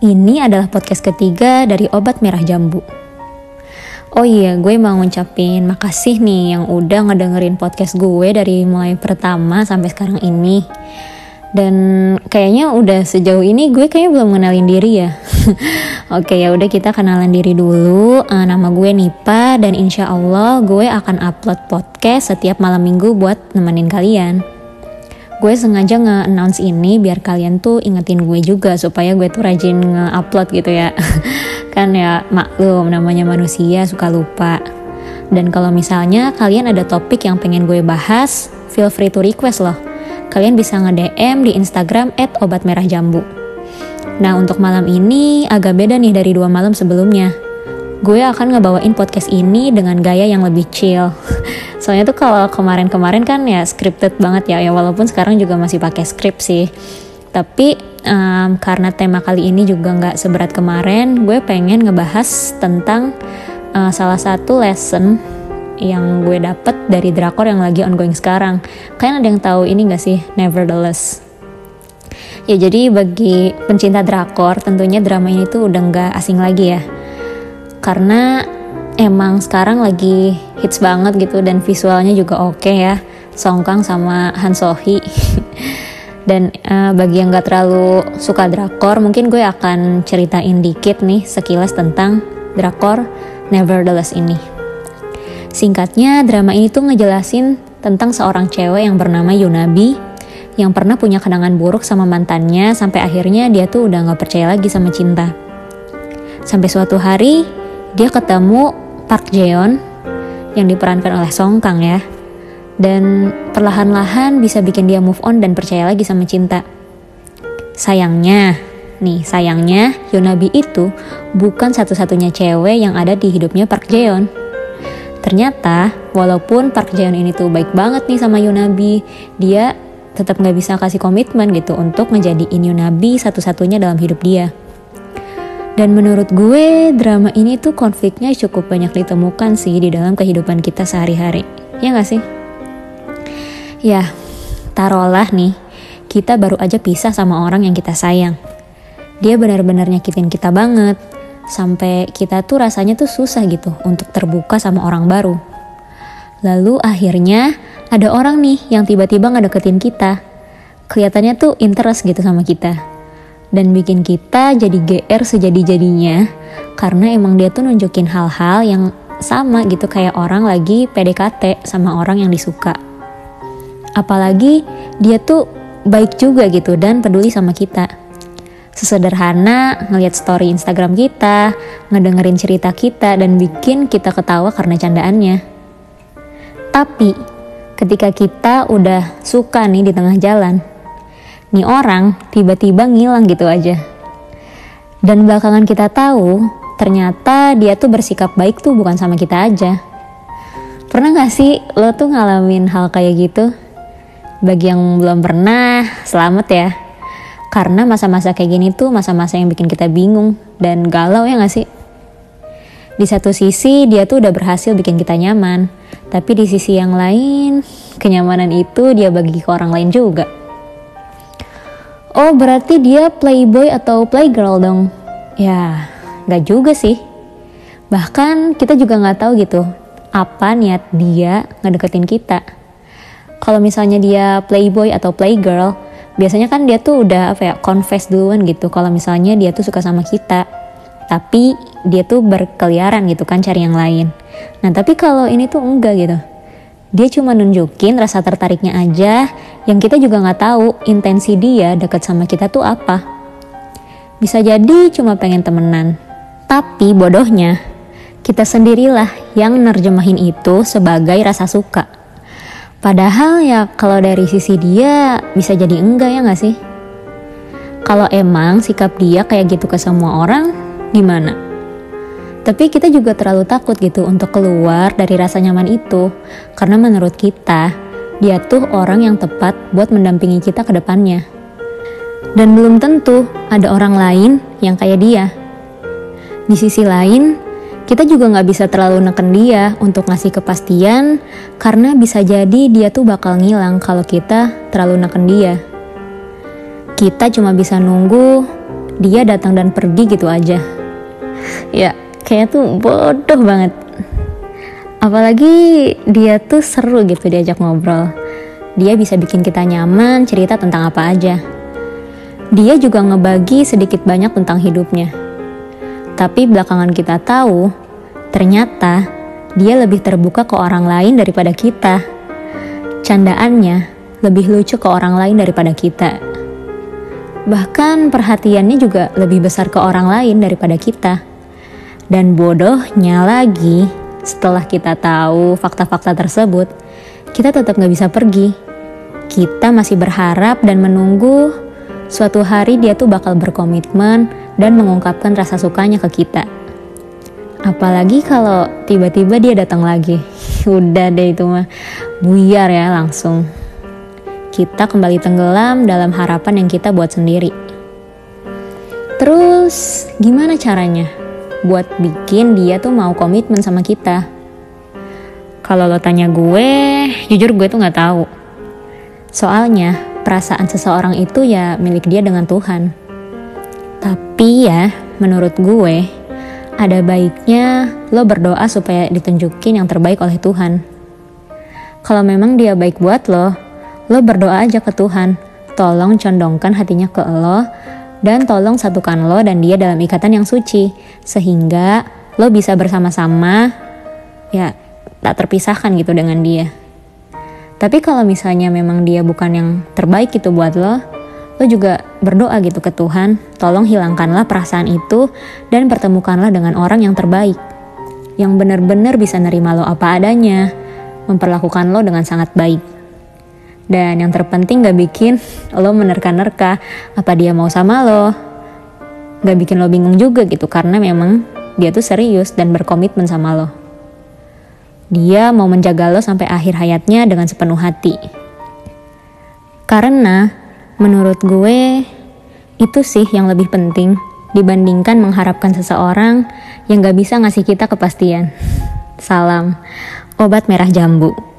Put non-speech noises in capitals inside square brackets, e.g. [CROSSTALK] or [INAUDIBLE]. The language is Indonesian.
Ini adalah podcast ketiga dari Obat Merah Jambu. Oh iya, gue mau ngucapin makasih nih yang udah ngedengerin podcast gue dari mulai pertama sampai sekarang ini. Dan kayaknya udah sejauh ini gue kayaknya belum kenalin diri ya. [LAUGHS] Oke ya udah kita kenalan diri dulu. Uh, nama gue Nipa dan insya Allah gue akan upload podcast setiap malam minggu buat nemenin kalian gue sengaja nge-announce ini biar kalian tuh ingetin gue juga supaya gue tuh rajin nge-upload gitu ya. [LAUGHS] Kan ya maklum namanya manusia suka lupa. Dan kalau misalnya kalian ada topik yang pengen gue bahas feel free to request loh. Kalian bisa nge-DM di Instagram at obat merah jambu. Nah untuk malam ini agak beda nih dari dua malam sebelumnya. Gue akan ngebawain podcast ini dengan gaya yang lebih chill. [LAUGHS] Soalnya tuh kalau kemarin-kemarin kan ya scripted banget ya, ya walaupun sekarang juga masih pakai script sih. Tapi um, karena tema kali ini juga nggak seberat kemarin, gue pengen ngebahas tentang uh, salah satu lesson yang gue dapet dari drakor yang lagi ongoing sekarang. Kalian ada yang tahu ini gak sih? Nevertheless. Ya jadi bagi pencinta drakor tentunya drama ini tuh udah nggak asing lagi ya karena emang sekarang lagi hits banget gitu dan visualnya juga oke okay ya. Song Kang sama Han Sohee. [LAUGHS] Dan uh, bagi yang gak terlalu suka drakor mungkin gue akan ceritain dikit nih sekilas tentang drakor Nevertheless ini. Singkatnya drama ini tuh ngejelasin tentang seorang cewek yang bernama Yunabi yang pernah punya kenangan buruk sama mantannya sampai akhirnya dia tuh udah gak percaya lagi sama cinta. Sampai suatu hari dia ketemu Park Jeon yang diperankan oleh Song Kang ya. Dan perlahan-lahan bisa bikin dia move on dan percaya lagi sama cinta. Sayangnya, nih sayangnya Yonabi itu bukan satu-satunya cewek yang ada di hidupnya Park Jeon. Ternyata, walaupun Park Jeon ini tuh baik banget nih sama Yonabi, dia tetap nggak bisa kasih komitmen gitu untuk ngejadiin Yonabi satu-satunya dalam hidup dia. Dan menurut gue drama ini tuh konfliknya cukup banyak ditemukan sih di dalam kehidupan kita sehari-hari. Ya gak sih? Ya, taruhlah nih, kita baru aja pisah sama orang yang kita sayang. Dia benar-benar nyakitin kita banget, sampai kita tuh rasanya tuh susah gitu untuk terbuka sama orang baru. Lalu akhirnya ada orang nih yang tiba-tiba ngedeketin kita. Kelihatannya tuh interest gitu sama kita dan bikin kita jadi GR sejadi-jadinya karena emang dia tuh nunjukin hal-hal yang sama gitu kayak orang lagi PDKT sama orang yang disuka. Apalagi dia tuh baik juga gitu dan peduli sama kita. Sesederhana ngeliat story Instagram kita, ngedengerin cerita kita dan bikin kita ketawa karena candaannya. Tapi ketika kita udah suka nih di tengah jalan, nih orang tiba-tiba ngilang gitu aja. Dan belakangan kita tahu, ternyata dia tuh bersikap baik tuh bukan sama kita aja. Pernah gak sih lo tuh ngalamin hal kayak gitu? Bagi yang belum pernah, selamat ya. Karena masa-masa kayak gini tuh masa-masa yang bikin kita bingung dan galau ya gak sih? Di satu sisi dia tuh udah berhasil bikin kita nyaman, tapi di sisi yang lain, kenyamanan itu dia bagi ke orang lain juga. Oh berarti dia playboy atau playgirl dong? Ya nggak juga sih. Bahkan kita juga nggak tahu gitu apa niat dia ngedeketin kita. Kalau misalnya dia playboy atau playgirl, biasanya kan dia tuh udah apa ya confess duluan gitu. Kalau misalnya dia tuh suka sama kita, tapi dia tuh berkeliaran gitu kan cari yang lain. Nah tapi kalau ini tuh enggak gitu dia cuma nunjukin rasa tertariknya aja yang kita juga nggak tahu intensi dia deket sama kita tuh apa. Bisa jadi cuma pengen temenan. Tapi bodohnya, kita sendirilah yang nerjemahin itu sebagai rasa suka. Padahal ya kalau dari sisi dia bisa jadi enggak ya nggak sih? Kalau emang sikap dia kayak gitu ke semua orang, gimana? Tapi kita juga terlalu takut gitu untuk keluar dari rasa nyaman itu. Karena menurut kita, dia tuh orang yang tepat buat mendampingi kita ke depannya. Dan belum tentu ada orang lain yang kayak dia. Di sisi lain, kita juga nggak bisa terlalu neken dia untuk ngasih kepastian karena bisa jadi dia tuh bakal ngilang kalau kita terlalu neken dia. Kita cuma bisa nunggu dia datang dan pergi gitu aja. [LAUGHS] Ya, kayak tuh bodoh banget. Apalagi dia tuh seru gitu diajak ngobrol. Dia bisa bikin kita nyaman cerita tentang apa aja. Dia juga ngebagi sedikit banyak tentang hidupnya. Tapi belakangan kita tahu, ternyata dia lebih terbuka ke orang lain daripada kita. Candaannya lebih lucu ke orang lain daripada kita. Bahkan perhatiannya juga lebih besar ke orang lain daripada kita. Dan bodohnya lagi, setelah kita tahu fakta-fakta tersebut, kita tetap gak bisa pergi. Kita masih berharap dan menunggu suatu hari dia tuh bakal berkomitmen dan mengungkapkan rasa sukanya ke kita. Apalagi kalau tiba-tiba dia datang lagi. [LAUGHS] Udah deh itu mah buyar ya langsung. Kita kembali tenggelam dalam harapan yang kita buat sendiri. Terus gimana caranya? Buat bikin dia tuh mau komitmen sama kita. Kalau lo tanya gue, jujur gue tuh nggak tahu. Soalnya perasaan seseorang itu ya milik dia dengan Tuhan. Tapi ya, menurut gue, ada baiknya lo berdoa supaya ditunjukin yang terbaik oleh Tuhan. Kalau memang dia baik buat lo, lo berdoa aja ke Tuhan. Tolong condongkan hatinya ke lo dan tolong satukan lo dan dia dalam ikatan yang suci sehingga lo bisa bersama-sama ya tak terpisahkan gitu dengan dia. Tapi kalau misalnya memang dia bukan yang terbaik itu buat lo, lo juga berdoa gitu ke Tuhan, tolong hilangkanlah perasaan itu dan pertemukanlah dengan orang yang terbaik. Yang benar-benar bisa nerima lo apa adanya, memperlakukan lo dengan sangat baik. Dan yang terpenting gak bikin lo menerka-nerka apa dia mau sama lo. Gak bikin lo bingung juga gitu karena memang dia tuh serius dan berkomitmen sama lo. Dia mau menjaga lo sampai akhir hayatnya dengan sepenuh hati. Karena menurut gue itu sih yang lebih penting dibandingkan mengharapkan seseorang yang gak bisa ngasih kita kepastian. Salam, obat merah jambu.